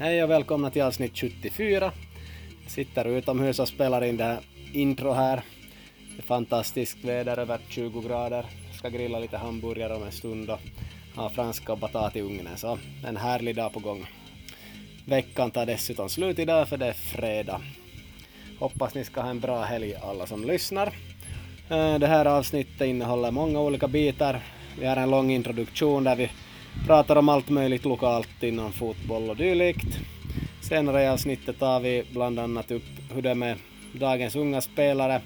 Hej och välkomna till avsnitt 74. Jag sitter utomhus och spelar in det här intro här. Det är fantastiskt väder, över 20 grader. Jag ska grilla lite hamburgare om en stund och ha franska och batat i ugnen, så en härlig dag på gång. Veckan tar dessutom slut idag för det är fredag. Hoppas ni ska ha en bra helg alla som lyssnar. Eh, det här avsnittet innehåller många olika bitar. Vi har en lång introduktion där vi pratar om allt möjligt lokalt inom fotboll och dylikt. Senare i avsnittet tar vi bland annat upp hur det är med dagens unga spelare.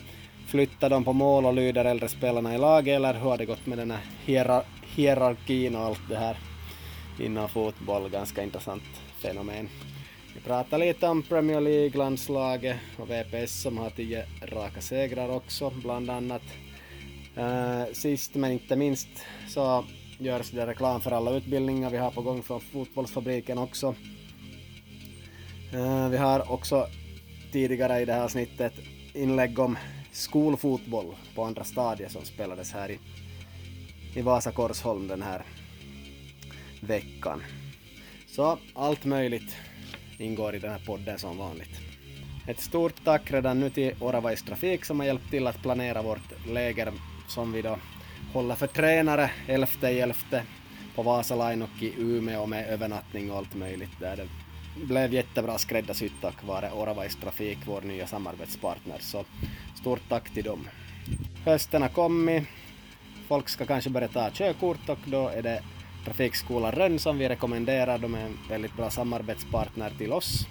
Flyttar de på mål och lyder äldre spelarna i laget eller hur har det gått med den här hierar hierarkin och allt det här inom fotboll? Ganska intressant fenomen. Vi pratar lite om Premier League-landslaget och VPS som har tio raka segrar också, bland annat. Uh, sist men inte minst så görs det reklam för alla utbildningar vi har på gång från Fotbollsfabriken också. Uh, vi har också tidigare i det här avsnittet inlägg om skolfotboll på andra stadiet som spelades här i, i Vasa Korsholm den här veckan. Så allt möjligt ingår i den här podden som vanligt. Ett stort tack redan nu till Oravais Trafik som har hjälpt till att planera vårt läger som vi då håller för tränare 11.11 på Vasaline och i Umeå med övernattning och allt möjligt där. Det blev jättebra skräddarsytt tack vare Oravais Trafik, vår nya samarbetspartner, så stort tack till dem. Hösten har kommit, folk ska kanske börja ta körkort och då är det Trafikskolan Rönn som vi rekommenderar. De är en väldigt bra samarbetspartner till oss.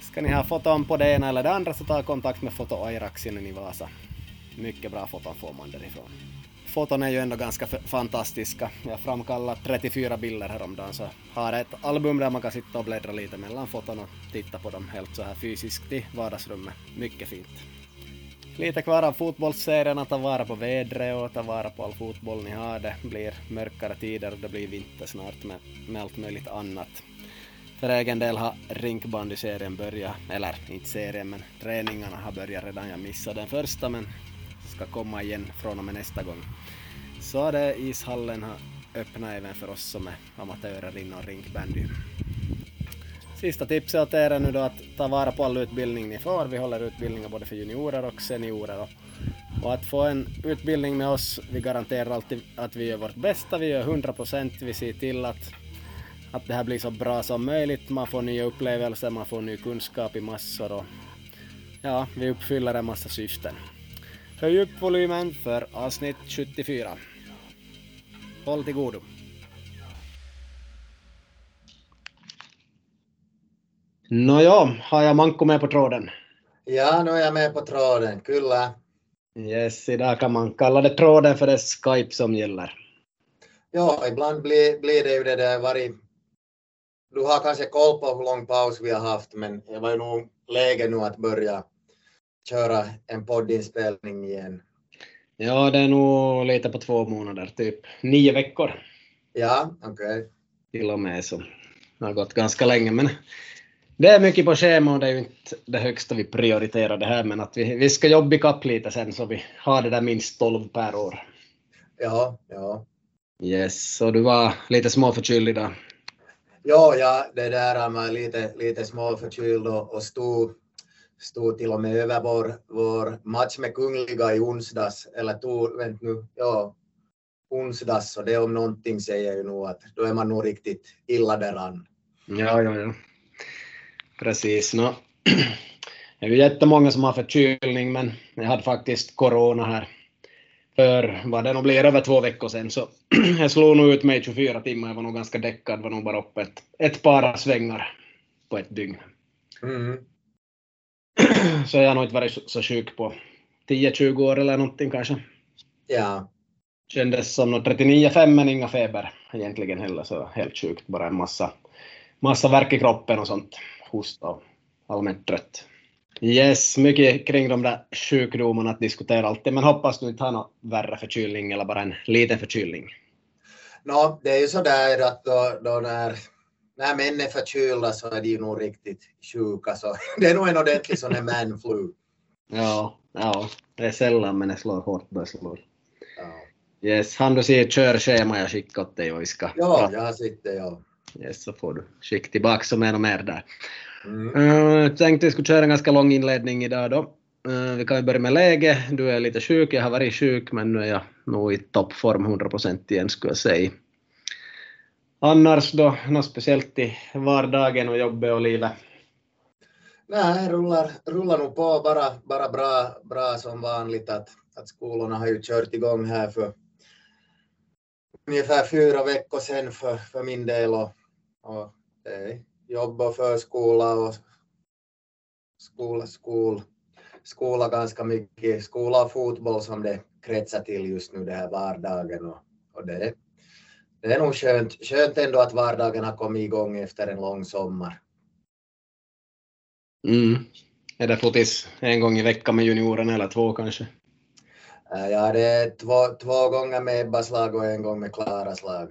Ska ni ha foton på det ena eller det andra så ta kontakt med Foto Airaxinen i Vasa. Mycket bra foton får man därifrån. Foton är ju ändå ganska fantastiska. Jag framkallade 34 bilder häromdagen så har ett album där man kan sitta och bläddra lite mellan foton och titta på dem helt så här fysiskt i vardagsrummet. Mycket fint. Lite kvar av fotbollsserien att ta vara på vädret och ta vara på all fotboll ni har. Det blir mörkare tider och det blir vinter snart med, med allt möjligt annat. För egen del har rinkbandyserien börjat, eller inte serien men träningarna har börjat redan. Jag missade den första men ska komma igen från och med nästa gång. Så det ishallen har öppnat även för oss som är amatörer inom rinkbandy. Sista tipset åt er är nu då att ta vara på all utbildning ni får. Vi håller utbildningar både för juniorer och seniorer. Och, och att få en utbildning med oss, vi garanterar alltid att vi gör vårt bästa, vi gör 100 procent, vi ser till att, att det här blir så bra som möjligt. Man får nya upplevelser, man får ny kunskap i massor och ja, vi uppfyller en massa syften. Höj upp volymen för avsnitt 74. Håll till godo. Nåja, har jag Manko med på tråden? Ja, nu är jag med på tråden, kyllä. Yes, idag kan man kalla det tråden för det är Skype som gäller. Ja, ibland blir, blir det ju det där varit... Du har kanske koll på hur lång paus vi har haft, men det var ju nog läge nu att börja köra en poddinspelning igen. Ja, det är nog lite på två månader, typ nio veckor. Ja, okej. Okay. Till och med så. Det har gått ganska länge, men det är mycket på schema och det är ju inte det högsta vi prioriterar det här, men att vi, vi ska jobba ikapp lite sen så vi har det där minst 12 per år. Ja, ja. Yes, så du var lite småförkyld idag? Ja, ja, det där är man lite, lite småförkyld och, och stod, stod till och med över vår, vår match med Kungliga i onsdags, eller tog, vänt nu, ja, onsdags, och det om någonting säger ju nog att då är man nog riktigt illa däran. Ja, ja, ja. Precis. No. Det är ju jättemånga som har förkylning, men jag hade faktiskt corona här för vad det nog blir över två veckor sedan, så jag slog nog ut mig 24 timmar. Jag var nog ganska däckad, var nog bara uppe ett, ett par svängar på ett dygn. Mm. Så jag har nog inte varit så sjuk på 10-20 år eller någonting kanske. Ja. Kändes som 39,5 men inga feber egentligen heller, så helt sjukt. Bara en massa, massa värk i kroppen och sånt hosta och allmänt trött. Yes, mycket kring de där sjukdomarna att diskutera alltid, men hoppas du inte har någon värre förkylning eller bara en liten förkylning. No, det är ju så där att då, då när, när män är förkylda så är de ju nog riktigt sjuka, så det är nog en ordentlig sån här manflu. Ja, ja, det är sällan men det slår hårt slår. Ja. Yes, han du se körschema jag skickade åt dig och vi ska... Ja, jag har sett det, ja. Yes, så får du skicka tillbaka som mer och mer där. Mm. Uh, tänkte vi skulle köra en ganska lång inledning idag då. Uh, vi kan ju börja med läge. Du är lite sjuk, jag har varit sjuk men nu är jag nog i toppform 100% igen skulle jag säga. Annars då, något speciellt i vardagen och jobbet och livet? Nej, rullar, rullar nog på. Bara, bara bra, bra som vanligt att, att skolorna har ju kört igång här för ungefär fyra veckor sedan för, för min del och, och det är jobb och förskola och skola, skol, skola ganska mycket, skola och fotboll som det kretsar till just nu det här vardagen och, och det, det är nog skönt, skönt ändå att vardagen har kommit igång efter en lång sommar. Mm. Är det fotis en gång i veckan med juniorerna eller två kanske? Äh, ja, det är två, två gånger med Ebbas lag och en gång med Klaras lag.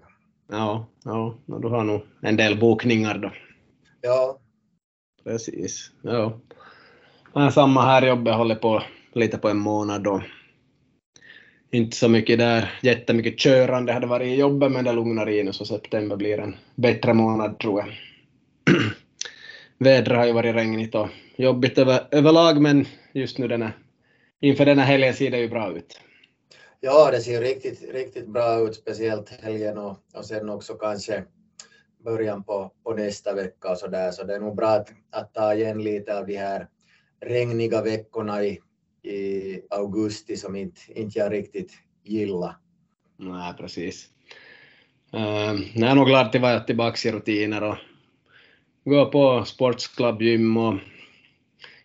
Ja, ja, du har nog en del bokningar då. Ja. Precis, ja. samma här, jobbet håller på lite på en månad då. Inte så mycket där, jättemycket körande hade varit i jobbet men det lugnar in så september blir en bättre månad tror jag. Vädret har ju varit regnigt och jobbigt över, överlag men just nu denna, inför denna helgen ser det ju bra ut. Ja, det ser riktigt, riktigt bra ut, speciellt helgen och, och sen också kanske början på, på nästa vecka och så där, så det är nog bra att, att ta igen lite av de här regniga veckorna i, i augusti som inte, inte jag riktigt gillar. Nej, precis. Uh, jag är nog glad att vara tillbaka i rutiner och gå på sportsklubb, gym och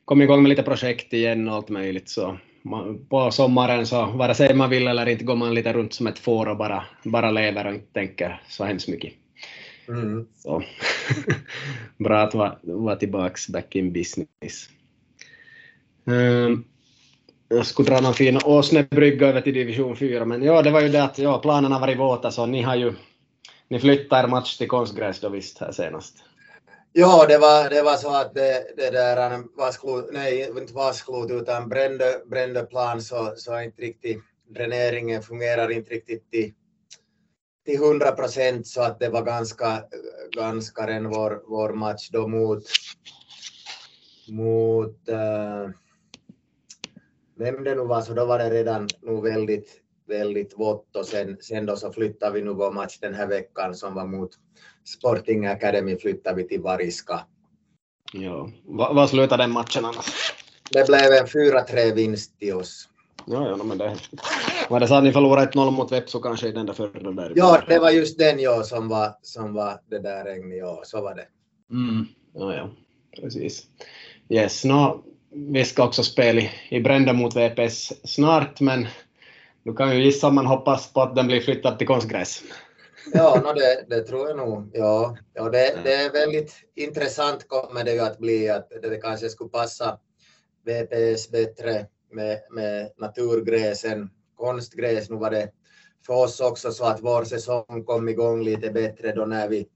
kom igång med lite projekt igen och allt möjligt. Så på sommaren så vare sig man vill eller inte går man lite runt som ett får och bara, bara lever och inte tänker så hemskt mycket. Mm. Så bra att vara, vara tillbaks back in business. Um, jag skulle dra någon fin åsnebrygga över till division 4, men ja, det var ju det att ja, planerna varit våta, så ni har ju ni flyttar match till konstgräs då visst här senast. Ja, det var, det var så att det, det där vasklot, nej inte vasklot utan brände, brände plan så, så inte riktigt dräneringen fungerar inte riktigt till, till 100 procent så att det var ganska, ganska ren vår, vår match då mot, mot äh, vem det nu var så då var det redan nog väldigt, väldigt vått och sen, sen då så flyttade vi nu vår match den här veckan som var mot Sporting Academy flyttade vi till Variska. Ja. Va, vad slutade den matchen annars? Det blev en 4-3 vinst till oss. Ja, ja, men det. Var det så att ni förlorade 1-0 mot Vepsu kanske i den där förra där? Ja, det var just den ja, som var, som var det där regnet, ja, så var det. Mm. Ja, ja, precis. Yes, no, vi ska också spela i, i Brända mot VPS snart, men du kan ju gissa om man hoppas på att den blir flyttad till konstgräs. Ja, no, det, det, tror jag nog. Ja, ja det, det, är väldigt intressant kommer det ju att bli att det kanske skulle passa VPS bättre med, med naturgräs än konstgräs. Nu var det för oss också så att vår säsong kom igång lite bättre då när vi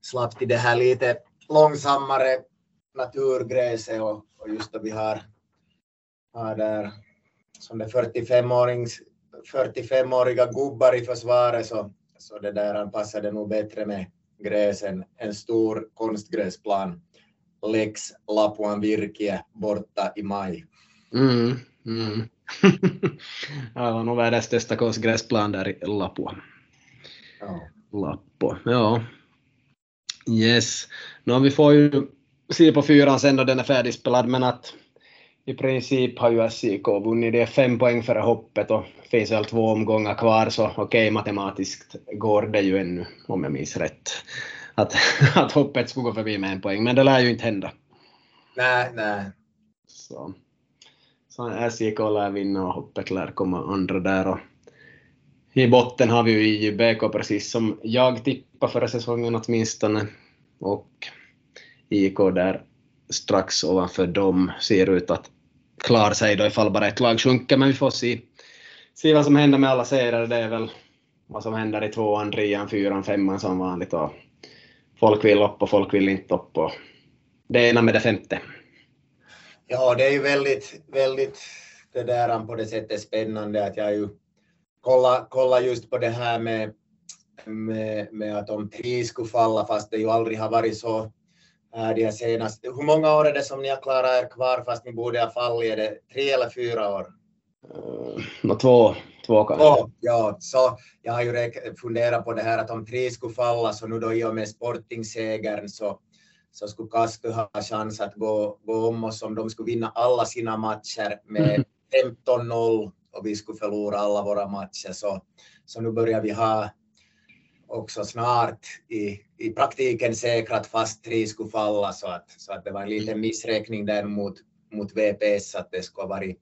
slapp till det här lite långsammare naturgräset och, och just då vi har, har där som det 45-åriga 45 gubbar i försvaret så så det där passade nog bättre med gräs än en stor konstgräsplan. Lex Lapuan Virkie borta i maj. Mm, mm. ja, det var nog världens största konstgräsplan där i Lapua. Ja. Lappo, ja. Yes. No, vi får ju se på fyran sen då den är färdigspelad, men att i princip har ju SIK vunnit. Det är fem poäng före hoppet och finns väl två omgångar kvar så okej okay, matematiskt går det ju ännu om jag minns rätt. Att, att hoppet skulle gå förbi med en poäng men det lär ju inte hända. Nej, nej. Så, så SIK lär vinna och hoppet lär komma andra där och i botten har vi ju IJBK precis som jag tippade förra säsongen åtminstone och IK där strax ovanför dem ser ut att klara sig då ifall bara ett lag sjunker, men vi får se, se vad som händer med alla serier. Det är väl vad som händer i tvåan, trean, fyran, femman som vanligt och folk vill upp och folk vill inte upp och det ena med det femte. Ja, det är ju väldigt, väldigt det där på det sättet spännande att jag ju kollar, kolla just på det här med, med, med att om tre skulle falla fast det ju aldrig har varit så de här senaste. Hur många år är det som ni har klarat er kvar fast ni borde ha fallit? Är det tre eller fyra år? Uh, två, två kanske. Oh, ja, så jag har ju funderat på det här att om tre skulle falla så nu då i och med Sporting-segern så, så skulle Kasku ha chans att gå, gå om oss om de skulle vinna alla sina matcher med 15-0 och vi skulle förlora alla våra matcher. Så, så nu börjar vi ha också snart i, i praktiken säkrat fast tre skulle falla så att, så att det var en liten missräkning där mot, mot VPS att det skulle ha varit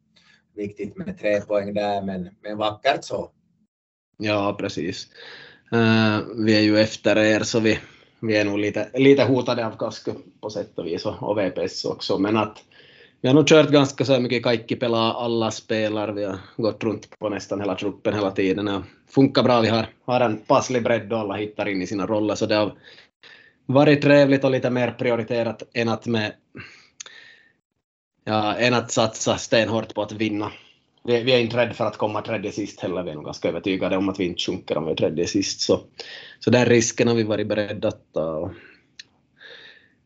viktigt med tre poäng där men, men vackert så. Ja precis. Uh, vi är ju efter er så vi, vi är nog lite, lite hotade av Kasku på sätt och vis och, och VPS också men att vi har nog kört ganska så mycket kaikkipelaa alla spelar. Vi har gått runt på nästan hela truppen hela tiden. Det funkar bra. Vi har, har en passlig bredd och alla hittar in i sina roller. Så det har varit trevligt och lite mer prioriterat än att, med, ja, än att satsa stenhårt på att vinna. Vi, vi är inte rädda för att komma tredje sist heller. Vi är nog ganska övertygade om att vi inte sjunker om vi är tredje sist. Så, så den risken har vi varit beredda att ta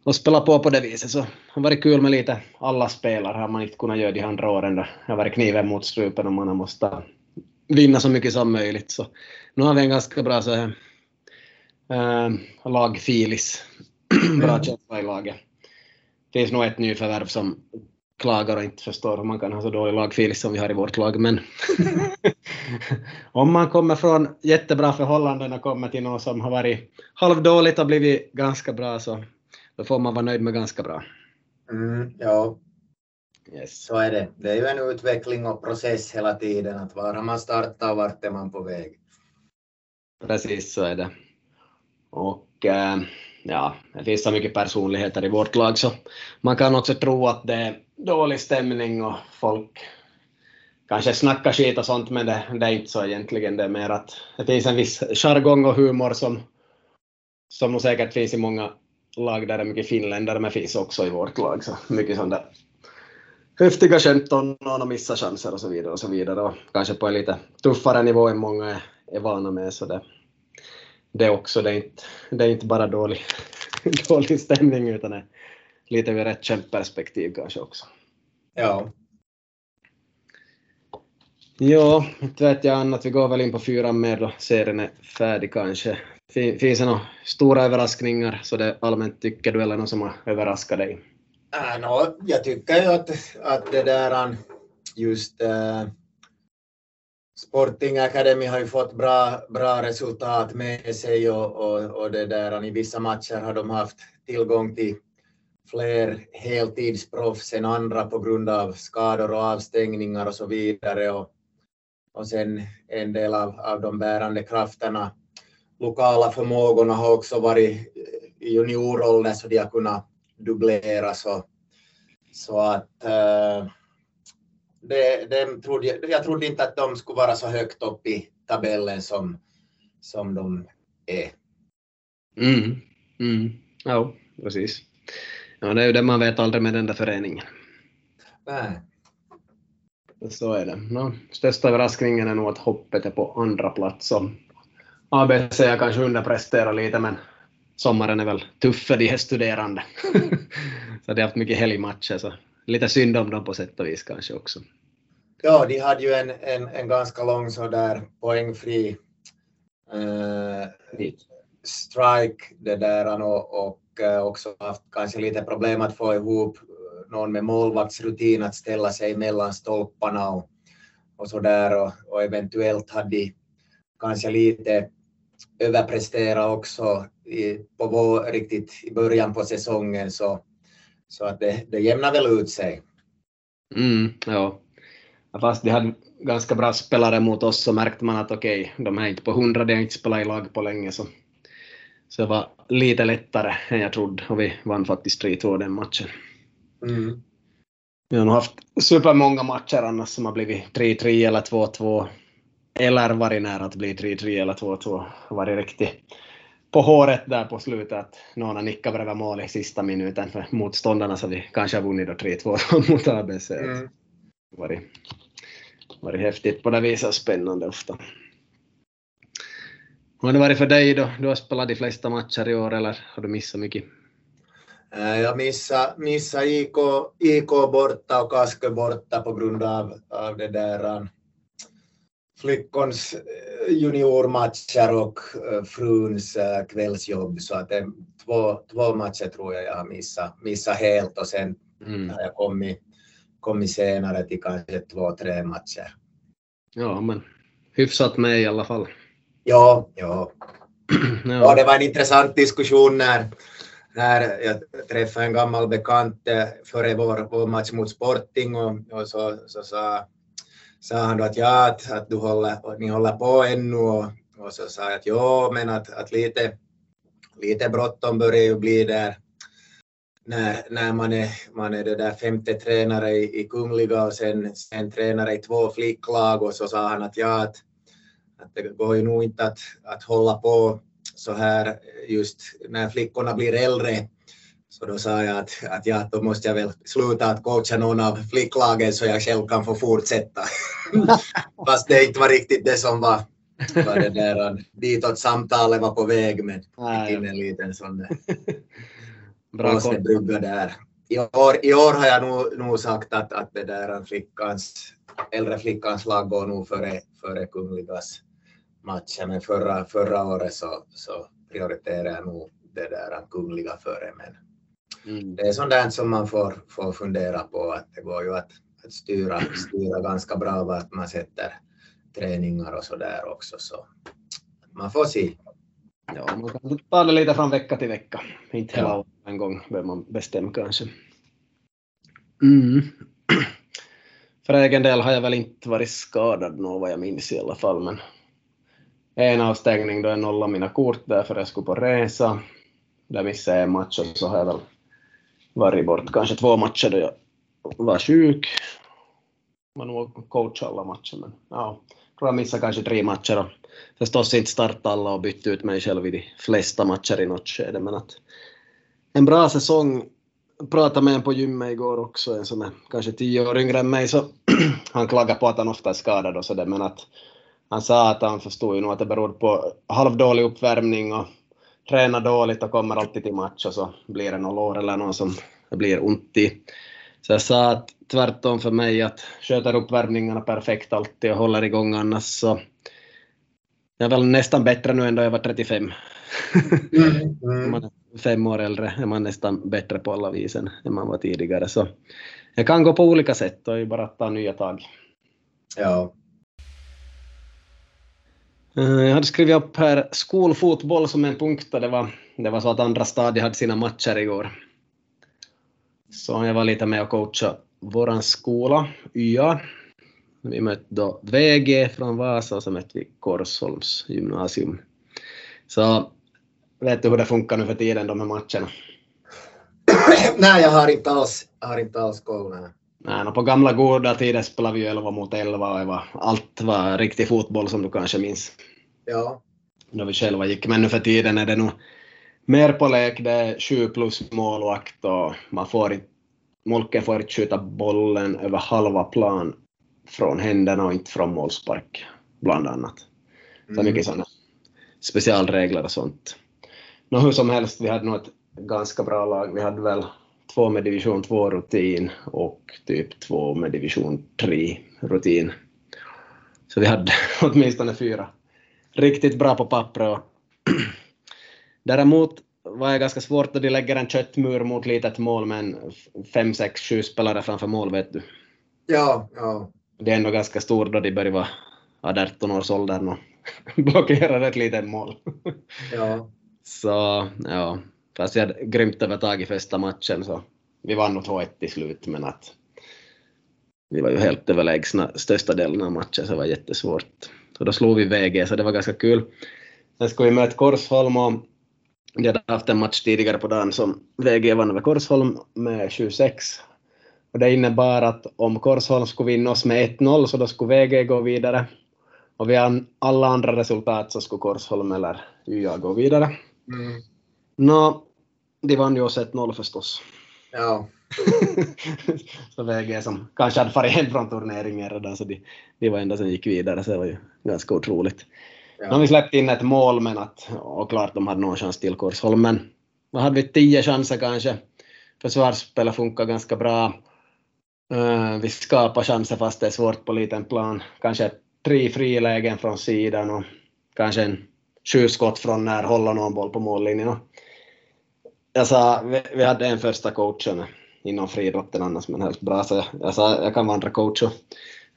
och spela på på det viset så har varit kul med lite alla spelare. Har man inte kunnat göra de andra åren då det har varit kniven mot strupen och man har måste vinna så mycket som möjligt. Så nu har vi en ganska bra så här, äh, lagfilis, bra känsla i laget. Det finns nog ett nyförvärv som klagar och inte förstår hur man kan ha så dålig lagfilis som vi har i vårt lag men om man kommer från jättebra förhållanden och kommer till något som har varit halvdåligt och blivit ganska bra så då får man vara nöjd med ganska bra. Mm, ja, yes. så är det. Det är ju en utveckling och process hela tiden, att var har man startat och vart är man på väg. Precis så är det. Och äh, ja, det finns så mycket personligheter i vårt lag så man kan också tro att det är dålig stämning och folk kanske snackar skit och sånt men det, det är inte så egentligen. Det är mer att det finns en viss jargong och humor som, som säkert finns i många lag där det är mycket finländare, men finns också i vårt lag. Så mycket sånt där häftiga skämt och någon har missat chanser och så vidare och så vidare. Och kanske på en lite tuffare nivå än många är, är vana med. Så det, det också, det är inte, det är inte bara dålig, dålig stämning utan lite ur ett kämpperspektiv kanske också. Ja. Ja, inte vet jag annat. Vi går väl in på fyran mer då serien är färdig kanske. Finns det några stora överraskningar så det allmänt tycker du eller något som har överraskat dig? Äh, no, jag tycker ju att, att det där just äh, Sporting Academy har ju fått bra, bra resultat med sig och, och, och det där, i vissa matcher har de haft tillgång till fler heltidsproffs än andra på grund av skador och avstängningar och så vidare. Och, och sen en del av, av de bärande krafterna lokala förmågorna har också varit i juniorroller så de har kunnat dubblera så, så att äh, det, det trodde jag, jag trodde inte att de skulle vara så högt upp i tabellen som, som de är. Mm, mm, ja, precis. Ja, det är ju det man vet aldrig med den där föreningen. Nej. Så är det. No, största överraskningen är nog att hoppet är på andra plats. Och ABC kanske underpresterat lite, men sommaren är väl tuff för de här studerande. så de har haft mycket helgmatcher, så lite synd om dem på sätt och vis kanske också. Ja, de hade ju en, en, en ganska lång sådär poängfri eh, strike det där och, och eh, också haft kanske lite problem att få ihop någon med målvaktsrutin att ställa sig mellan stolparna och, och så där och, och eventuellt hade de kanske lite överprestera också i, på vår, riktigt i början på säsongen så, så att det, det jämnar väl ut sig. Mm, ja. Fast de hade ganska bra spelare mot oss så märkte man att okej, okay, de är inte på hundra, de har inte spelat i lag på länge så, så det var lite lättare än jag trodde och vi vann faktiskt 3-2 den matchen. Mm. Vi har nog haft supermånga matcher annars som har blivit 3-3 eller 2-2 eller varit nära att bli 3-3 eller 2-2. Varit riktigt på håret där på slutet att någon har nickat bredvid mål i sista minuten för motståndarna så vi kanske har vunnit då 3-2 mot ABC. Mm. Varit, varit häftigt på det viset och spännande ofta. Hur har det varit för dig då? Du har spelat de flesta matcher i år eller har du missat mycket? Eh, jag missade, missade IK, IK borta och Kaskö borta på grund av, av det där um, flickons eh, juniormatcher och uh, fruns uh, kvällsjobb. Så att det, två, två matcher tror jag jag har missat, missat helt och sen mm. har jag kommit, kommit senare till kanske två, tre matcher. Ja, men hyfsat med i alla fall. Ja, ja. ja. ja det var en intressant diskussion när, när jag träffade en gammal bekant eh, före vår, vår match mot Sporting och, och så, så sa, sa han då att ja, att, att du håller, ni håller på ännu och, och så sa jag att ja, men att, att lite, lite bråttom börjar ju bli där när, när man är, man är det där femte tränare i, i Kungliga och sen, sen tränare i två flicklag och så sa han att ja, att, att det går ju nog inte att, att hålla på så här just när flickorna blir äldre. Så då sa jag att, att ja, då måste jag väl sluta att coacha någon av flicklagen så jag själv kan få fortsätta. Fast det inte var riktigt det som var, var det där ditåt samtalet var på väg men fick in en liten sån Bra brygga där. I år, I år har jag nog, nog sagt att, att det där flickans, äldre flickans lag går nog före, före Kungligas matcher, men förra, förra året så, så prioriterar jag nog det där Kungliga före. Men mm. det är sånt där som man får, får fundera på, att det går ju att, att styra, styra ganska bra vart man sätter träningar och så där också. Så man får se. Ja, man kan ta det lite från vecka till vecka. Inte hela ja. en gång behöver man bestämma kanske. Mm. För egen del har jag väl inte varit skadad nå vad jag minns i alla fall, men en avstängning då jag nollade mina kort därför jag skulle på resa. Där missade jag en match och så har jag väl varit bort kanske två matcher då jag var sjuk. Man nog coach alla matcher, men ja, tror jag missade kanske tre matcher och förstås inte starta alla och bytt ut mig själv i de flesta matcher i något skede, men att en bra säsong. Pratade med en på gymmet igår också, en som är kanske tio år yngre än mig, så han klagade på att han ofta är skadad och sådär, men att han sa att han förstod ju nog att det beror på halvdålig uppvärmning och tränar dåligt och kommer alltid till match och så blir det något lår eller något som det blir ont i. Så jag sa att tvärtom för mig att sköter uppvärmningarna perfekt alltid och håller igång annars så jag är väl nästan bättre nu än då jag var 35. Mm, mm. man är fem år äldre är man nästan bättre på alla vis än man var tidigare. Så jag kan gå på olika sätt och bara ta nya tag. Ja. Eh, jag hade skrivit upp här skolfotboll som en punkt och det var, det var så att andra stadiet hade sina matcher igår. Så jag var lite med och coachade våran skola, YA, vi mötte då VG från Vasa och så mötte vi Korsholms gymnasium. Så vet du hur det funkar nu för tiden, de här matcherna? Nej, jag har inte alls, har inte alls koll. Nej. Nej, på gamla goda tider spelade vi 11 mot 11 och var, allt var riktig fotboll som du kanske minns. Ja. Då vi själva gick, men nu för tiden är det nog mer på lek, det är 7 plus målvakt och man får inte, Molken får inte skjuta bollen över halva plan från händerna och inte från målspark, bland annat. Så mm. mycket sådana specialregler och sånt. Nå, hur som helst, vi hade nog ett ganska bra lag. Vi hade väl två med division 2-rutin och typ två med division 3-rutin. Så vi hade åtminstone fyra riktigt bra på pappret. Däremot var det ganska svårt att de lägger en köttmur mot litet mål med en fem, sex, sju spelare framför mål, vet du. Ja, ja det är ändå ganska stor då de börjar vara 18 års åldern och blockerar ett litet mål. Ja. Så ja, fast vi hade grymt övertag i första matchen så vi vann nog 2-1 till slut men att vi var ju helt överlägsna största delen av matchen så det var jättesvårt. Så då slog vi VG så det var ganska kul. Sen skulle vi möta Korsholm och de hade haft en match tidigare på dagen som VG vann över Korsholm med 7-6 och det innebar att om Korsholm skulle vinna oss med 1-0 så då skulle VG gå vidare. Och vid alla andra resultat så skulle Korsholm eller YA gå vidare. Mm. Nå, de vann ju oss 1-0 förstås. Ja. så VG som kanske hade farit hem från turneringen redan så de, de var enda som gick vidare så det var ju ganska otroligt. Ja. Har vi släppt in ett mål, men att, och klart de hade någon chans till Korsholm, men vad hade vi, tio chanser kanske. Försvarsspelet funkar ganska bra. Uh, vi skapar chanser fast det är svårt på liten plan. Kanske tre frilägen från sidan och kanske en sju skott från när håller någon boll på mållinjen. Jag sa, vi hade en första coachen inom friidrotten annars, men helt bra, så jag, sa jag kan vandra coach och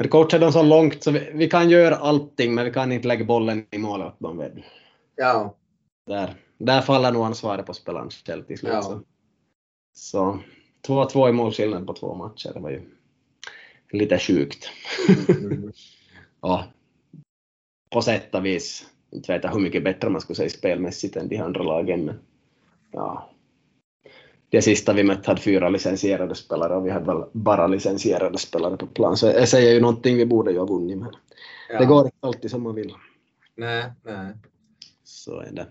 coacha dem så långt så vi, vi, kan göra allting, men vi kan inte lägga bollen i mål åt dem. Vet. Ja. Där, där faller nog ansvaret på spelaren själv till slut. Ja. Så 2-2 i målskillnad på två matcher, det var ju lite sjukt. Mm. ja, på sätt och vis, inte vet jag hur mycket bättre man skulle säga spelmässigt än de andra lagen, men ja. Det sista vi mötte hade fyra licensierade spelare och vi hade väl bara licensierade spelare på plan, så jag säger ju någonting vi borde ju ha vunnit, men ja. det går inte alltid som man vill. Nej, nej. Så är det.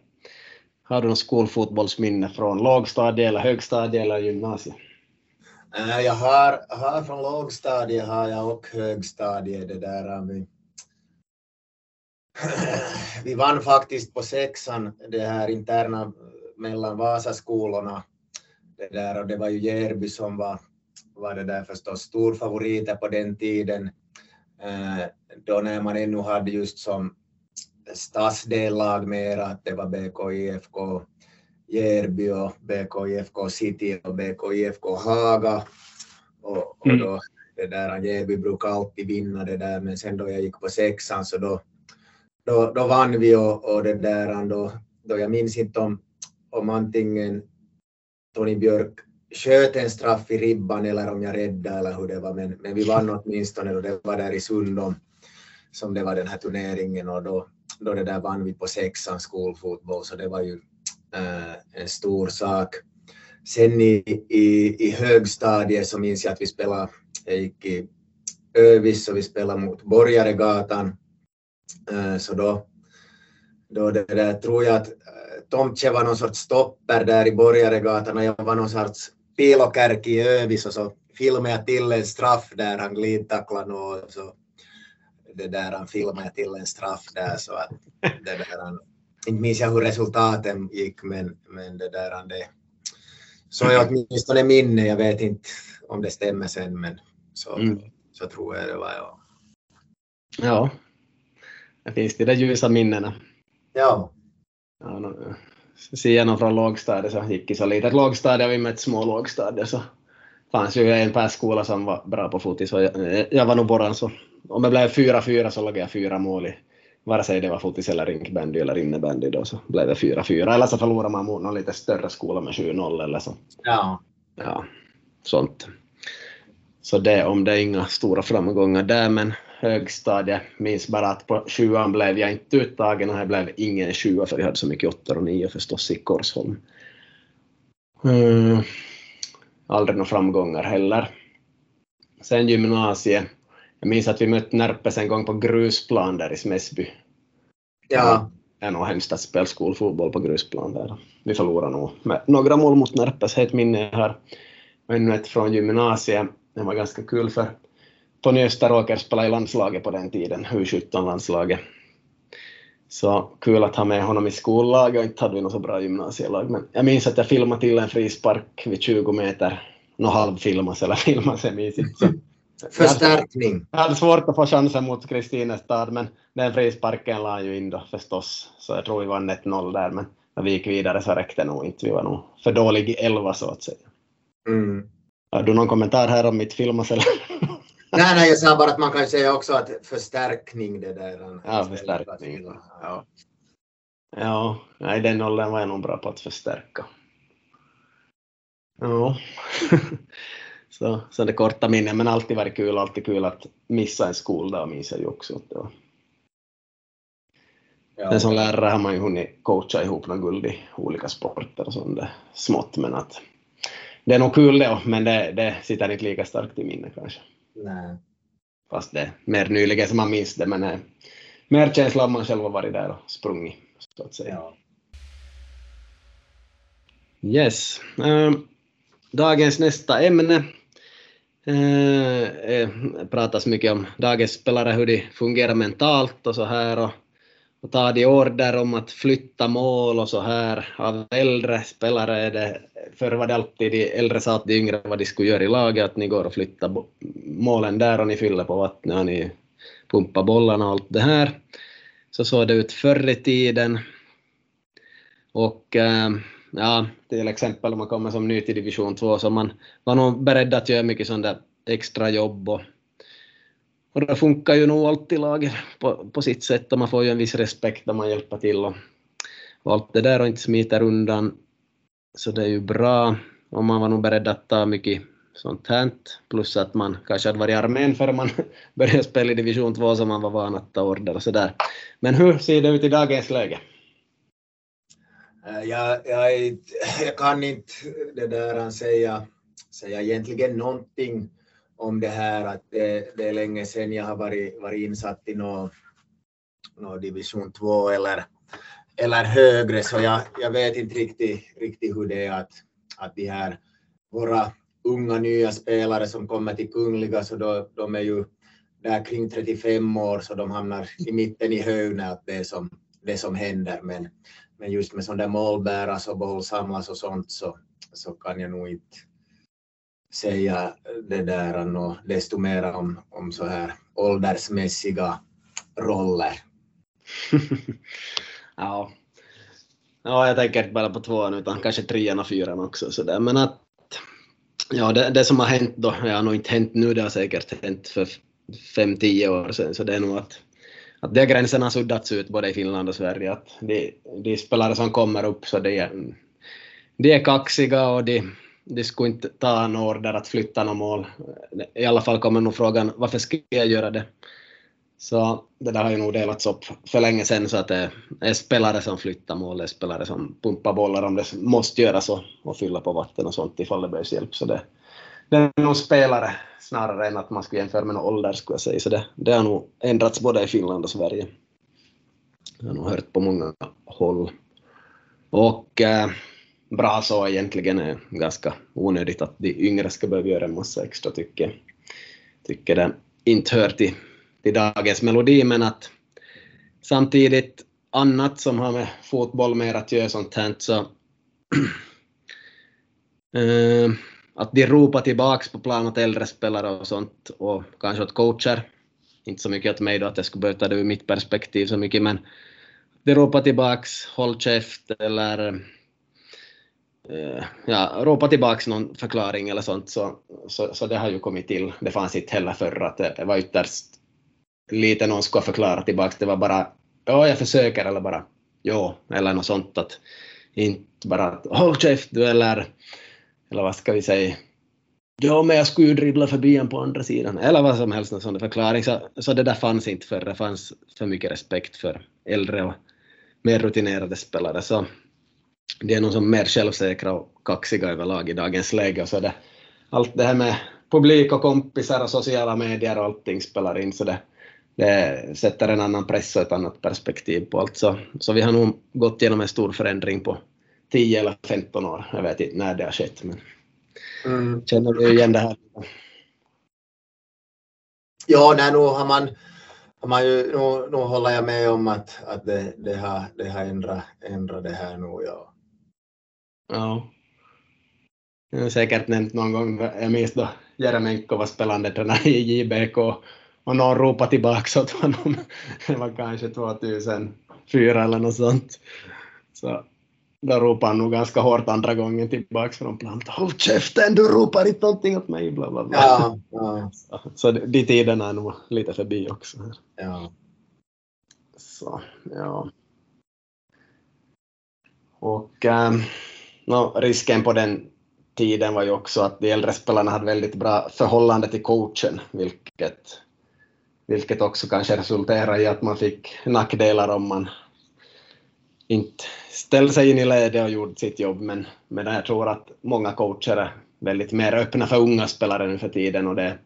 Har du något skolfotbollsminne från lågstadie eller högstadie eller gymnasiet? Äh, jag har, har från lågstadiet har jag och högstadiet det där vi, vi vann faktiskt på sexan det här interna mellan Vasaskolorna det där och det var ju Järby som var, var det där förstås storfavoriter på den tiden äh, då när man ännu hade just som stadsdellag mera, att det var BKIFK Järby och BKIFK City och BKIFK Haga. Och, och mm. då, det där, Järby brukar alltid vinna det där, men sen då jag gick på sexan så då, då, då vann vi och, och det där, då, då jag minns inte om, om antingen Tony Björk sköt en straff i ribban eller om jag räddade eller hur det var, men, men vi vann åtminstone och det var där i Sundom som det var den här turneringen och då, då det där vann vi på sexan skolfotboll, så det var ju äh, en stor sak. Sen i, i, i högstadiet så minns jag att vi spelade, jag gick i Övis och vi spelade mot Borgaregatan. Äh, eh, så då, då det där, tror jag att äh, Tomtje var någon sorts stopper där i Borgaregatan och jag var någon sorts pilokärki i Övis och så filmade jag till en straff där han glidtacklade någon så det där han filmade till en straff där så att det där han, inte minns jag hur resultaten gick men, men det där han det så är åtminstone minne, jag vet inte om det stämmer sen men så, mm. så tror jag det var ja. Ja, det finns de där ljusa minnena. Ja. Ja no, jag från lågstadiet så gick i så litet lågstadie och vi med ett små lågstadie så fanns ju en per skola som var bra på fotis och jag, jag var nog bara så om det blev 4-4 så låg jag fyra mål i vare sig det var fotis eller rinkbandy eller innebandy då så blev det 4-4 eller så förlorade man mot någon lite större skola med 7-0 eller så. Ja. Ja, sånt. Så det om det är inga stora framgångar där men högstadiet minns bara att på sjuan blev jag inte uttagen och det blev ingen sjua för vi hade så mycket åttor och nio förstås i Korsholm. Mm. Aldrig några framgångar heller. Sen gymnasiet jag minns att vi mötte Närpes en gång på grusplan där i Smäsby. Ja. Det är nog hemskt att spela skolfotboll på grusplan där. Vi förlorade nog med några mål mot Närpes, ett minne jag. Och ännu ett från gymnasiet. Det var ganska kul för Tony Österåker spelade i landslaget på den tiden, U17-landslaget. Så kul att ha med honom i skollaget och inte hade vi något så bra gymnasielag. Men jag minns att jag filmade till en frispark vid 20 meter. Nå halvfilmas eller filmas, jag minns inte. Förstärkning. Jag hade svårt att få chansen mot Kristinestad, men den frisparken la ju in då förstås, så jag tror vi vann 1-0 där, men när vi gick vidare så räckte nog inte. Vi var nog för dålig i elva så att säga. Mm. Har du någon kommentar här om mitt filmas eller? Nej, nej, jag sa bara att man kan säga också att förstärkning det där. Ja, förstärkning. Ja. ja, nej, den åldern var jag nog bra på att förstärka. Ja. Så, så det korta minnet, men alltid varit kul, alltid kul att missa en skoldag minns jag ju också. Att det var. Ja. Sen som lärare har man ju hunnit coacha ihop något guld i olika sporter och sånt där smått, men att det är nog kul det, men det, det sitter inte lika starkt i minnet kanske. Nej. Fast det är mer nyligen som man minns det, men det är mer känsla om man själv har varit där och sprungit, så att säga. Ja. Yes. Um, dagens nästa ämne Eh, eh, pratas mycket om dagens spelare, hur de fungerar mentalt och så här. Och, och tar de order om att flytta mål och så här av äldre spelare är det, förr var det alltid de äldre sa att de yngre vad de skulle göra i laget, att ni går och flyttar målen där och ni fyller på vattnet och ni pumpar bollarna och allt det här. Så såg det ut förr i tiden. Och eh, ja, till exempel om man kommer som ny till division 2 så man var nog beredd att göra mycket sånt där extra jobb och och det funkar ju nog alltid laget på, på sitt sätt och man får ju en viss respekt när man hjälper till och, och allt det där och inte smiter undan. Så det är ju bra och man var nog beredd att ta mycket sånt här, plus att man kanske hade varit i armén före man började spela i division 2 så man var van att ta order och sådär. Men hur ser det ut i dagens läge? Eh, jag, jag, jag kan inte det där eh, säga, säga egentligen någonting om det här att det, det är länge sedan jag har varit, varit insatt i någon, någon division 2 eller, eller högre så jag, jag vet inte riktigt, riktigt hur det är att, att de här våra unga nya spelare som kommer till Kungliga så då, de är ju där kring 35 år så de hamnar i mitten i höjden att det är som, det som händer. Men, men just med sådana där målbäras och bollsamlas och sånt så, så kan jag nog inte säga det där och desto mer om, om så här åldersmässiga roller. ja. ja, jag tänker inte bara på tvåan utan kanske trean och fyran också. Så där. Men att, ja, det, det, som har hänt då, det har nog inte hänt nu, det har säkert hänt för fem, tio år sedan, så det är nog att, att de gränserna har suddats ut både i Finland och Sverige. Att de, de spelare som kommer upp så de de är kaxiga och de, de skulle inte ta en order att flytta något mål. I alla fall kommer nog frågan varför ska jag göra det? Så det där har ju nog delats upp för länge sedan så att det är spelare som flyttar mål, det är spelare som pumpar bollar om det måste göras och, och fylla på vatten och sånt ifall det behövs hjälp. Så det, det är nog spelare snarare än att man skulle jämföra med någon ålder skulle jag säga. Så det, det har nog ändrats både i Finland och Sverige. Jag har nog hört på många håll. Och äh, bra så egentligen är ganska onödigt att de yngre ska behöva göra en massa extra tycker tycker den inte hör till, till dagens melodi men att samtidigt annat som har med fotboll mer att göra sånt här så äh, att de ropar tillbaks på plan åt äldre spelare och sånt och kanske åt coacher. Inte så mycket åt mig då att jag skulle behöva ta det ur mitt perspektiv så mycket men de ropar tillbaks håll käft eller Eh, ja, ropa tillbaka någon förklaring eller sånt, så, så, så, det har ju kommit till. Det fanns inte heller förr att det, var ytterst lite någon skulle förklara tillbaka. Det var bara ja, jag försöker eller bara ja, eller något sånt. Att inte bara håll käft du eller, eller vad ska vi säga, ja men jag skulle ju dribbla förbi en på andra sidan, eller vad som helst, någon sån förklaring. Så, så det där fanns inte förr, det fanns för mycket respekt för äldre och mer rutinerade spelare. Så de är nog som mer självsäkra och kaxiga överlag i dagens läge. Så det, allt det här med publik och kompisar och sociala medier och allting spelar in, så det, det sätter en annan press och ett annat perspektiv på allt. Så, så vi har nog gått igenom en stor förändring på 10 eller 15 år. Jag vet inte när det har skett, men mm. känner du igen det här? Ja, nej, nu har man, har man ju, nu, nu håller jag med om att, att det, det, har, det har ändrat, ändrat det här nu. Ja. Ja. Jag har säkert nämnt någon gång, jag minns då Jeremenko var spelande tränare i JBK och någon ropade tillbaka åt honom. Det var kanske 2004 eller något sånt. Så då ropade han nog ganska hårt andra gången tillbaka från plan. Håll käften, du ropar inte någonting åt mig, bla bla bla. Ja, ja. Så, så de tiderna är nog lite förbi också. Ja. Så, ja. Och ähm, no, risken på den tiden var ju också att de äldre spelarna hade väldigt bra förhållande till coachen, vilket, vilket också kanske resulterade i att man fick nackdelar om man inte ställde sig in i ledet och gjorde sitt jobb. Men, men jag tror att många coacher är väldigt mer öppna för unga spelare nu för tiden och det är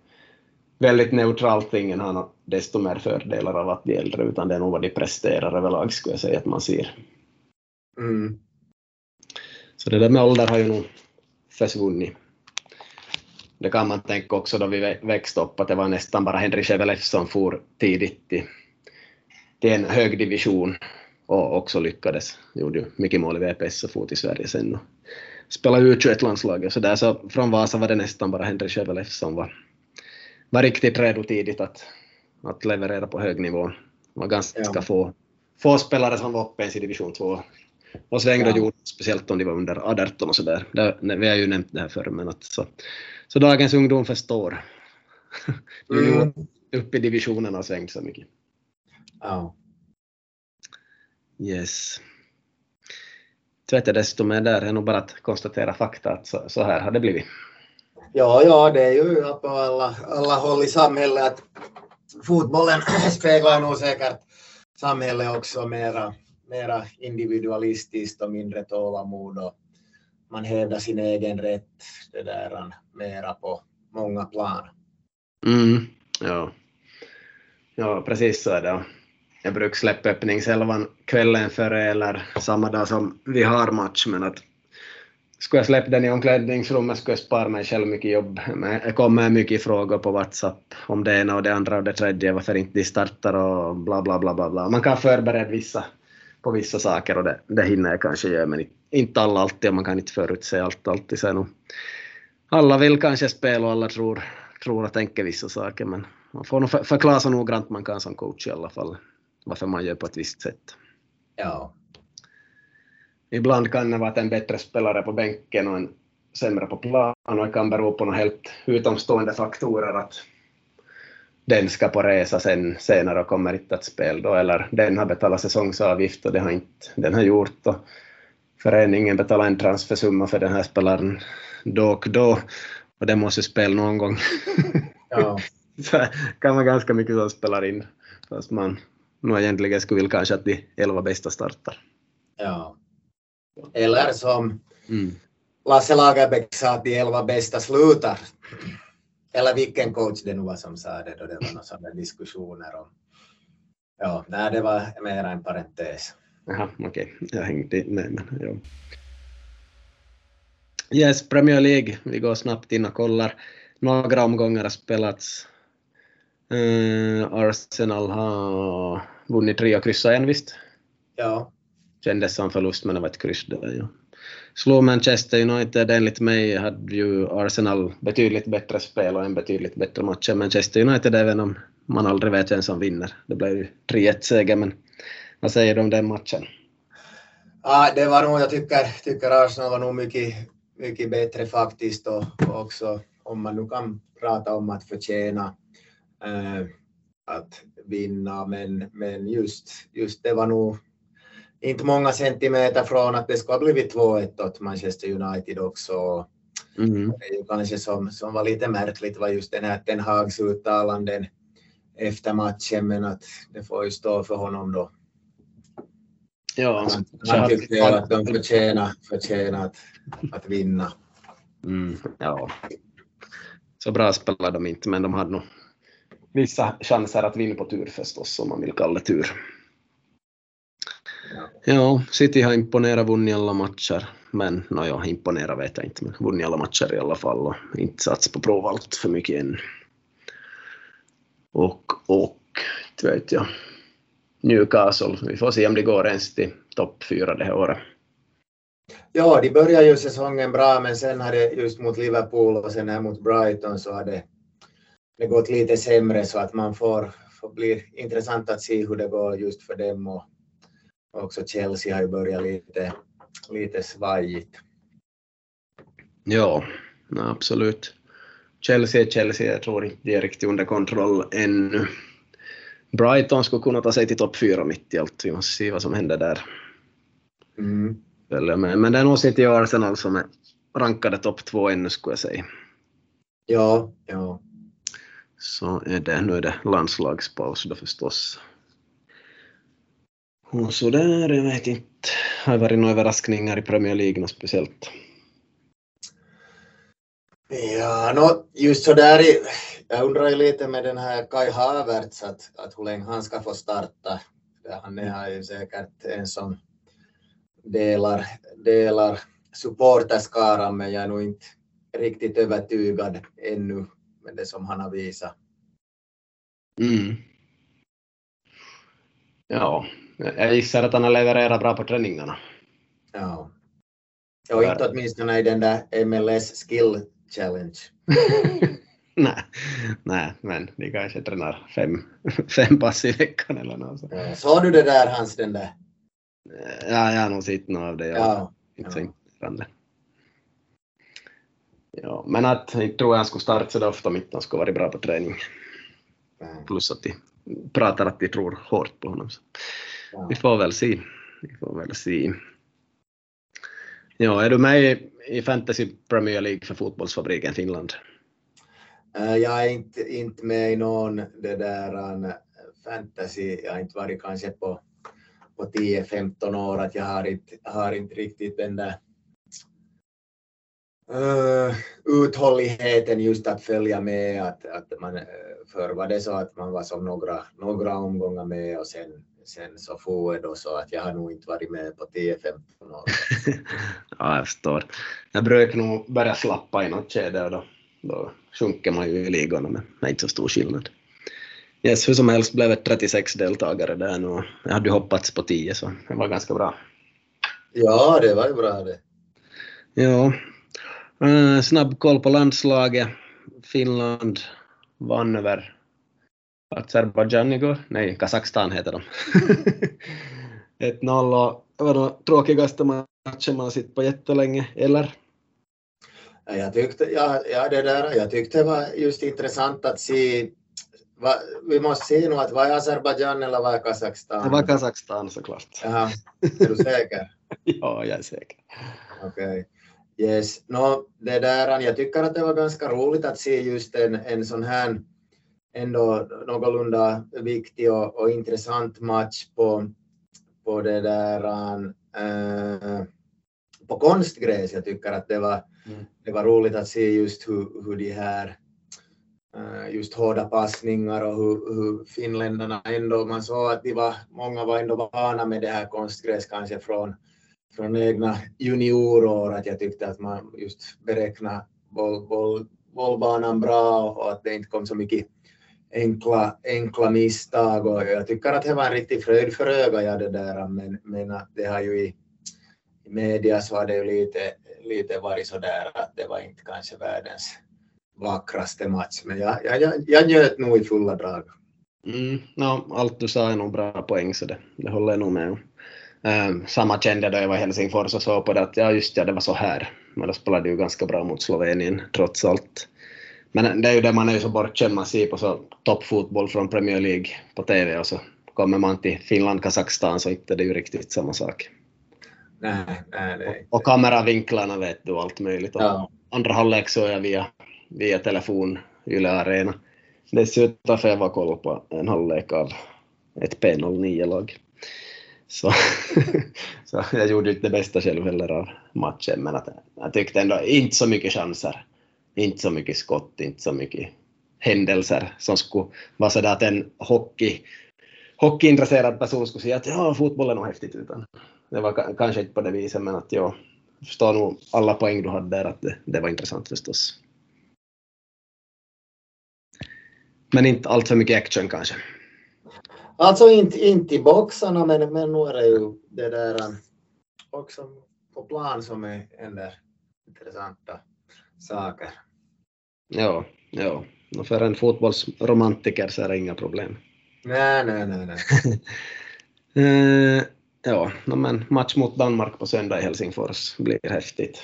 väldigt neutralt. Ingen har desto mer fördelar av att de äldre, utan det är nog vad de presterar överlag skulle jag säga att man ser. Mm. Så det där med ålder har ju nog försvunnit. Det kan man tänka också då vi växte upp att det var nästan bara Henrik Chevelev som for tidigt till, till en hög division och också lyckades. Gjorde ju mycket mål i VPS och fot i Sverige sen och spelade U21-landslaget. Så där så från Vasa var det nästan bara Henry Chevelev som var, var riktigt redo tidigt att, att leverera på hög nivå. Det var ganska ja. få, få spelare som var uppe ens i division 2 och svängde ja. gjorde, speciellt om de var under 18 och sådär. Vi har ju nämnt det här förr, men att så, så dagens ungdom förstår. Mm. upp i divisionerna och svängt så mycket. Ja. Yes. Jag desto mer där är nog bara att konstatera fakta att så, så, här har det blivit. Ja, ja, det är ju på alla, alla håll i samhället att fotbollen speglar nog säkert samhället också mera, mera individualistiskt och mindre tålamod och man hävdar sin egen rätt det där mera på många plan. Mm, ja. ja, precis så är det jag brukar släppa öppningselvan kvällen före eller samma dag som vi har match, men att skulle jag släppa den i omklädningsrummet skulle jag spara mig själv mycket jobb. Men det kommer mycket frågor på WhatsApp om det ena och det andra och det tredje, varför inte de startar och bla bla bla bla. bla. Man kan förbereda vissa på vissa saker och det, det hinner jag kanske göra, men inte alla alltid och man kan inte förutse allt alltid. Nog, alla vill kanske spela och alla tror, tror och tänker vissa saker, men man får nog förklara så noggrant man kan som coach i alla fall varför man gör på ett visst sätt. Ja. Ibland kan det vara att en bättre spelare på bänken och en sämre på plan och det kan bero på några helt utomstående faktorer att den ska på resa sen senare och kommer inte att spela då, eller den har betalat säsongsavgift och det har inte den har gjort och föreningen betalar en transfersumma för den här spelaren då och då och den måste spela någon gång. Ja. så kan vara ganska mycket som spelar in, fast man nu egentligen skulle vilja kanske att de elva bästa startar. Ja. Eller som mm. Lasse Lagerbäck sa att de elva bästa slutar. Eller vilken coach det nu var som sa det då det var några sådana diskussioner om. Ja, nej, det var mer en parentes. Jaha, okej. Okay. Jag hängde inte med, men ja. Yes, Premier League. Vi går snabbt in och kollar. Några omgångar har spelats. Uh, Arsenal har vunnit tre och kryssat en visst? Ja. Kändes som förlust men det var ett kryss där ja. Slog Manchester United, enligt mig hade ju Arsenal betydligt bättre spel och en betydligt bättre match än Manchester United även om man aldrig vet vem som vinner. Det blev ju 3-1 seger men vad säger du om den matchen? Ja, det var nog, jag tycker, tycker Arsenal var nog mycket, mycket bättre faktiskt och, och också om man nu kan prata om att förtjäna äh, att vinna, men, men just, just det var nog inte många centimeter från att det skulle ha blivit 2-1 åt Manchester United också. Mm. Det kanske som, som var lite märkligt var just den här Ten Hags uttalanden efter matchen, men att det får ju stå för honom då. Ja, han, han tyckte ju att de förtjänar, förtjänar att, att vinna. Mm, ja. Så bra spelar de inte, men de hade nog vissa chanser att vinna på tur förstås, om man vill kalla det tur. Ja, City har imponerat, vunnit alla matcher, men no, ja, imponerat vet jag inte, men vunnit alla matcher i alla fall och inte satsat på prov allt för mycket än. Och, och, vet jag, Newcastle, vi får se om det går ens till topp fyra det här året. Ja, de började ju säsongen bra, men sen har det just mot Liverpool och sen här mot Brighton så har det det gått lite sämre så att man får, får bli intressant att se hur det går just för dem och också Chelsea har ju börjat lite, lite svajigt. Ja, absolut. Chelsea är Chelsea, jag tror inte de är riktigt under kontroll ännu. Brighton skulle kunna ta sig till topp fyra mitt i allt, vi måste se vad som händer där. Mm. Men det är nog City och Arsenal som är rankade topp två ännu skulle jag säga. Ja, ja så är det, nu är det landslagspaus då förstås. Och så där, jag vet inte, har det varit några överraskningar i Premier League speciellt? Ja, no, just så där, jag undrar ju lite med den här Kai Havertz att, att hur länge han ska få starta. Han är ju säkert en som delar, delar supporterskaran men jag är nog inte riktigt övertygad ännu med det som han har visat. Mm. Ja, jag gissar att han har levererat bra på träningarna. Ja. Och inte åtminstone i den där MLS Skill Challenge. nej, nej, men de kanske tränar fem, fem pass i veckan eller något sånt. Ja, Såg du det där Hans, den där? Ja, jag har nog sett något av det. Ja. Ja. Inte så imponerande. Ja, men att inte tror jag han skulle starta så ofta om inte han skulle varit bra på träning. Plus att de pratar att de tror hårt på honom. Så Ja. vi får väl se. Vi får väl se. Ja, är du med i, Fantasy Premier League för Fotbollsfabriken Finland? Eh, Jag är inte, inte med i någon det där um, fantasy. Jag har inte varit kanske på, på 10-15 år att jag har inte, har inte riktigt den där uh, uthålligheten just att följa med. Att, att man, förr var det så att man var som några, några omgångar med och sen, sen så det då så att jag har nog inte varit med på 10-15 år. Ja, jag förstår. Jag brukar nog börja slappa i något skede och då, då sjunker man ju i ligorna med, med inte så stor skillnad. Yes, hur som helst blev det 36 deltagare där nu. Jag hade ju hoppats på 10 så det var ganska bra. Ja, det var ju bra det. Ja, Eh, snabb koll på landslaget. Finland vann över Azerbajdzjan igår. Nej, Kazakstan heter de. 1-0 och det var den tråkigaste matchen man sett på jättelänge, eller? Ja, Jag tyckte, ja, ja, det där, jag tyckte det var just intressant att se. Va, vi måste se nu att vad är Azerbajdzjan eller vad är Kazakstan? Det var Kazakstan såklart. Jaha, är du säker? Ja, jag är säker. Okej. Yes. No, det där, jag tycker att det var ganska roligt att se just en, en sån här ändå någorlunda viktig och, och intressant match på, på det där äh, på konstgräs. Jag tycker att det var, Mm. det var roligt att se just hur, hur de här äh, just hårda passningar och hur, hur finländarna ändå, man såg att de var, många var ändå vana med det här konstgräs kanske från, från egna juniorår, att jag tyckte att man just beräknade boll, boll, bollbanan bra och att det inte kom så mycket enkla, enkla misstag och jag tycker att det var en riktig fröjd för ögat, ja, det där, men, men att det har ju i, i media så har det ju lite, lite varit så där att det var inte kanske världens vackraste match, men jag, jag, jag, jag njöt nog i fulla drag. Mm, no, allt du sa är nog bra poäng, så det, det håller jag nog med om. Um, samma kände då jag var i Helsingfors och såg på det att ja, just ja, det var så här. Men då spelade ju ganska bra mot Slovenien trots allt. Men det är ju det man är ju så bortskämd, man ser på så toppfotboll från Premier League på TV och så kommer man till Finland, Kazakstan så inte det är ju riktigt samma sak. Nej, nej, nej. Och kameravinklarna vet du allt möjligt. Och Ja. Andra halvlek såg jag via, via telefon, Yle Arena. Dessutom får jag vara koll på en halvlek av ett P09-lag. Så, så jag gjorde inte det bästa själv heller av matchen, men att, jag tyckte ändå inte så mycket chanser, inte så mycket skott, inte så mycket händelser som skulle vara så där att en hockey, hockeyintresserad person skulle säga att ja, fotboll är nog häftigt, utan det var kanske inte på det viset, men att jag förstår nog alla poäng du hade där, att det, det var intressant förstås. Men inte allt för mycket action kanske. Alltså inte, inte i boxarna, men, men nu är det ju det där um, också på plan som är en där intressanta saker. Ja, ja. Och för en fotbollsromantiker så är det inga problem. Nej, nej, nej, nej. Eh, ja, men match mot Danmark på söndag i Helsingfors blir häftigt.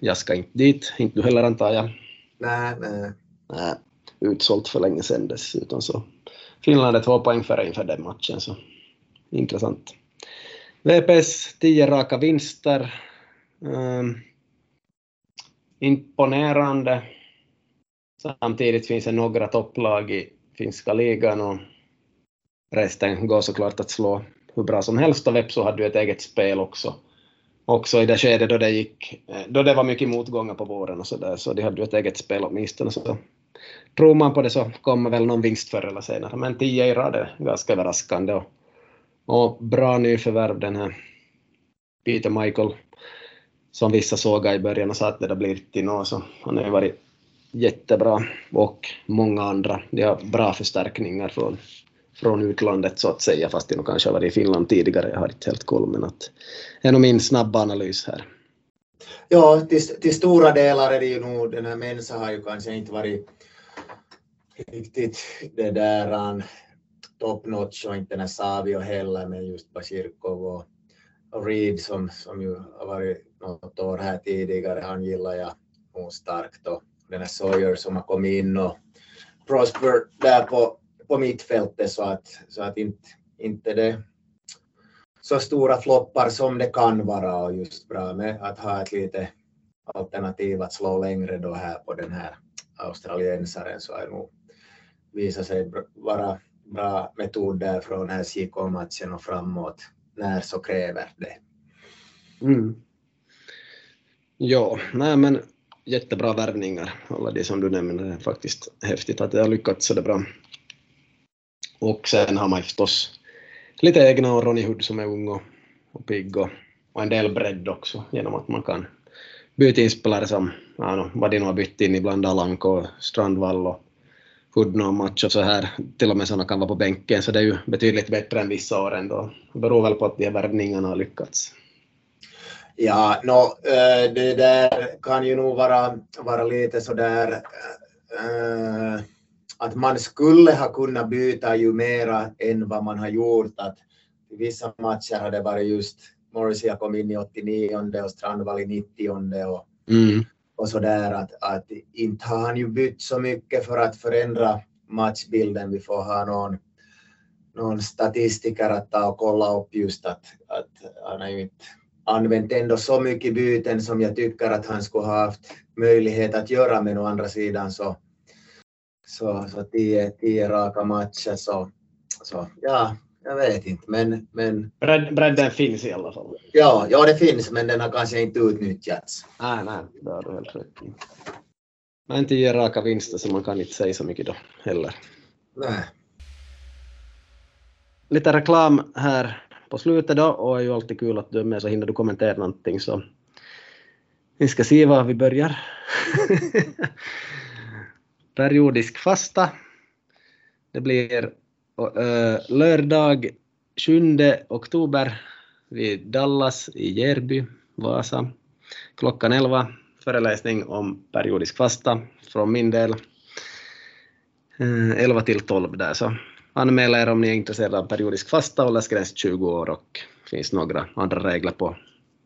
Jag ska inte dit, inte du heller antar jag. nej, nej. Nej, utsålt för länge sedan dessutom så Finland är två poäng före inför den matchen så intressant. VPS 10 raka vinster. Um, imponerande. Samtidigt finns det några topplag i finska ligan och resten går såklart att slå hur bra som helst och Vepsu hade ju ett eget spel också. Också i det skedet då det gick, eh, då det var mycket motgångar på våren och så där, så de hade ju ett eget spel åtminstone så tror man på det så kommer väl någon vinst förr eller senare. Men 10 i rad är ganska överraskande och, och bra nyförvärv den här Peter Michael som vissa såg i början och sa att det där blir till något så han har ju varit jättebra och många andra. De har bra förstärkningar från från utlandet så att säga, fast jag kanske har varit i Finland tidigare, jag har inte helt koll, men att det är nog min snabba analys här. Ja, till, till stora delar är det ju nog, den här Mensa har ju kanske inte varit riktigt det där top notch och inte den Savio heller, men just Bashirkov och, och Reed som, som ju har varit något år här tidigare, han gillar jag nog starkt och den här Sawyer som har kommit in och Prosper där på, på mittfältet så att, så att inte, inte det så stora floppar som det kan vara och just bra med att ha ett lite alternativ att slå längre då här på den här australiensaren så är nog visat sig vara bra metoder från här SJK-matchen och framåt när så kräver det. Mm. Ja, nej men jättebra värvningar, alla de som du nämner. Det är faktiskt häftigt att det har lyckats så det bra. Och sen har man förstås lite egna och Ronny Hood som är ung och, och pigg och, och, en del bredd också genom att man kan byta in spelare som, ja, vad de nu har bytt in ibland, Alanko, Strandvall och Hood någon match och så här, till och med sådana kan vara på bänken, så det är ju betydligt bättre än vissa år ändå. Det beror väl på att de här värvningarna har lyckats. Ja, no, det där kan ju nog vara, vara lite sådär äh, att man skulle ha kunnat byta ju mera än vad man har gjort. Att I vissa matcher har det varit just Morrissey kom in i 89 och Strandvall i 90 och, mm och sådär. Att, att inte har han ju bytt så mycket för att förändra matchbilden. Vi får ha någon, någon statistiker att ta och kolla upp just att, att han har ju inte använt ändå så mycket byten som jag tycker att han skulle ha haft möjlighet att göra, men å andra sidan så, så, så tio, tio raka matcher så, så ja, jag vet inte, men... men Bredden finns i alla fall. Ja, ja, det finns, men den har kanske inte utnyttjats. Nej, nej, det har du helt rätt i. Men tio raka vinster, så man kan inte säga så mycket då heller. Nej. Lite reklam här på slutet då och är ju alltid kul att du är med så hinner du kommentera någonting så vi ska se var vi börjar. Periodisk fasta. Det blir uh, lördag 7 oktober vid Dallas i Järby, Vasa. Klockan 11 föreläsning om periodisk fasta från min del. Uh, 11 till 12 där så anmäl er om ni är intresserade av periodisk fasta, åldersgräns 20 år och det finns några andra regler på,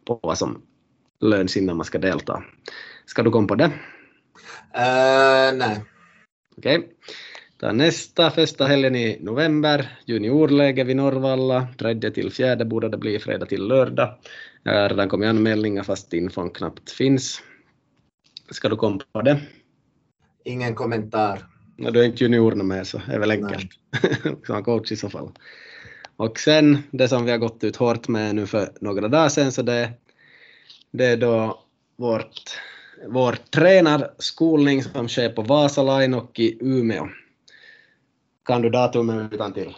på vad som löns innan man ska delta. Ska du komma på det? Uh, nej. Okej. Okay. Nästa första helgen i november, juniorläge vid Norrvalla, tredje till fjärde borde det bli fredag till lördag. Jag har redan kommit anmälningar fast infon knappt finns. Ska du komma på det? Ingen kommentar. No, du är inte juniorerna med så det är väl enkelt. Som coach i så fall. Och sen det som vi har gått ut hårt med nu för några dagar sedan så det, det är då vårt, vår tränarskolning som sker på Vasaline och i Umeå. Kan du datumet utan till?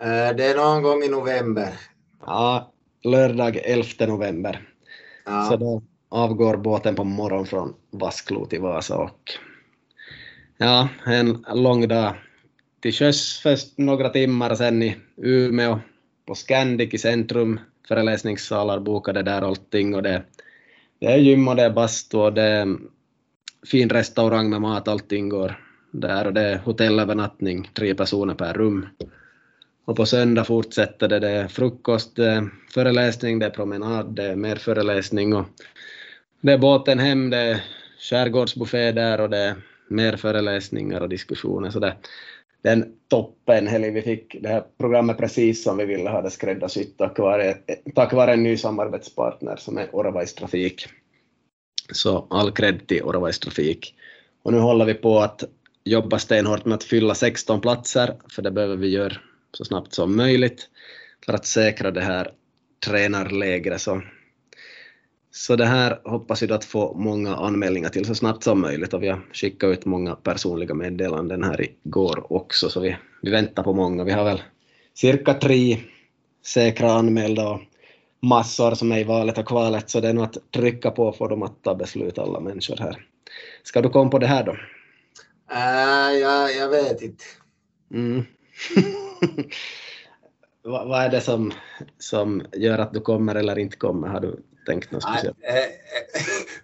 Eh, det är någon gång i november. Ja, lördag 11 november. Ja. Så då avgår båten på morgonen från Vasklo till Vasa och Ja, en lång dag till sjöss först några timmar, sen i Umeå på Scandic i centrum, föreläsningssalar bokade där allting och det, det är gym och det är bastu och det är fin restaurang med mat, allting går där och det är hotellövernattning, tre personer per rum. Och på söndag fortsätter det, det är frukost, det är föreläsning, det är promenad, det är mer föreläsning och det är båten hem, det är skärgårdsbuffé där och det är mer föreläsningar och diskussioner. Så det, det är en toppenhelg. Vi fick det här programmet precis som vi ville ha det skräddarsytt tack vare, tack vare en ny samarbetspartner som är Oravais Trafik. Så all cred till Oravais Trafik. Och nu håller vi på att jobba stenhårt med att fylla 16 platser, för det behöver vi göra så snabbt som möjligt för att säkra det här tränarlägret. Så så det här hoppas vi att få många anmälningar till så snabbt som möjligt och vi har skickat ut många personliga meddelanden här igår också så vi, vi väntar på många. Vi har väl cirka tre säkra anmälda och massor som är i valet och kvalet så det är nog att trycka på för dem att ta beslut alla människor här. Ska du komma på det här då? Äh, jag, jag vet inte. Mm. vad, vad är det som, som gör att du kommer eller inte kommer? Har du tänkt något speciellt? Eh, eh,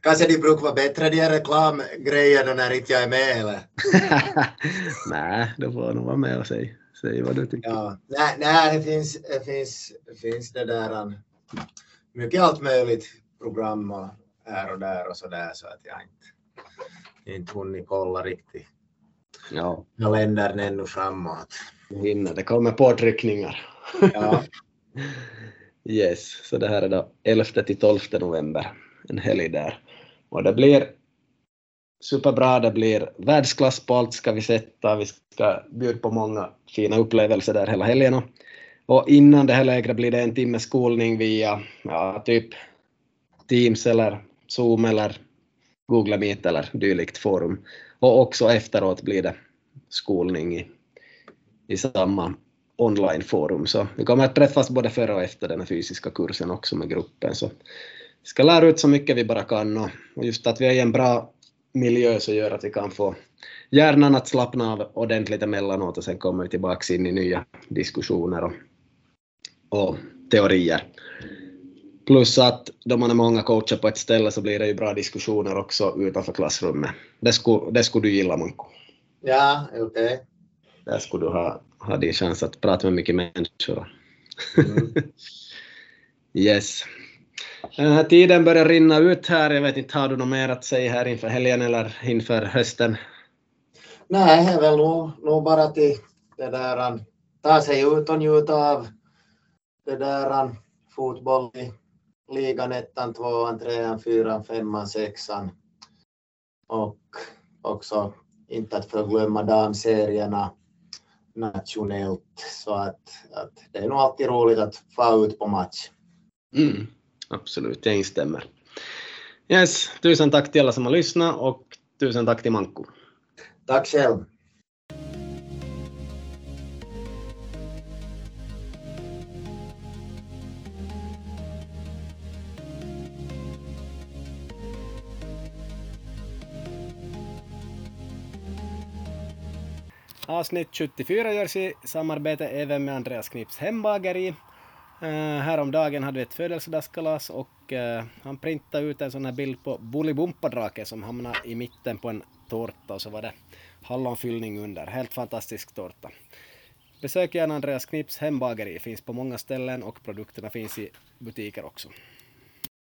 kanske de brukar vara bättre de här reklamgrejerna när inte jag är med eller? nej, du får nog vara med och säga, säg vad du tycker. Ja, nej, nej det, finns, det, finns, finns det där um, mycket allt möjligt program och här och där och så där så att jag inte, inte hunnit kolla riktigt ja. kalendern ännu framåt. Hinner, det kommer påtryckningar. Ja. yes, så det här är då 11 till 12 november, en helg där. Och det blir superbra, det blir världsklass på allt ska vi sätta, vi ska bjuda på många fina upplevelser där hela helgen. Och innan det här lägret blir det en timme skolning via ja, typ Teams eller Zoom eller Google Meet eller dylikt forum. Och också efteråt blir det skolning i, i samma onlineforum. Så vi kommer att träffas både före och efter den här fysiska kursen också med gruppen. Så vi ska lära ut så mycket vi bara kan och just att vi är i en bra miljö så gör att vi kan få hjärnan att slappna av ordentligt emellanåt och sen kommer vi tillbaka in i nya diskussioner och, och teorier. Plus att då man är många coacher på ett ställe så blir det ju bra diskussioner också utanför klassrummet. Det skulle, det skulle du gilla Manko. Ja, okej. Okay. Där skulle du ha, ha din chans att prata med mycket människor. Mm. yes. Uh, tiden börjar rinna ut här. Jag vet inte, har du något mer att säga här inför helgen eller inför hösten? Nej, det är väl nog, nog bara till det där, ta sig ut och njuta av det där fotboll i ligan ettan, tvåan, trean, fyran, femman, sexan och också inte att förglömma damserierna nationellt. Så att, att det är nog alltid roligt att få ut på match. Mm, absolut, jag instämmer. Yes, tusen tack till alla som har lyssnat och tusen tack till Manko. Tack själv. Avsnitt 74 görs i samarbete även med Andreas Knips hembageri. Uh, häromdagen hade vi ett födelsedagskalas och uh, han printade ut en sån här bild på Bolibompa-drake som hamnade i mitten på en tårta och så var det hallonfyllning under. Helt fantastisk tårta. Besök gärna Andreas Knips hembageri, finns på många ställen och produkterna finns i butiker också.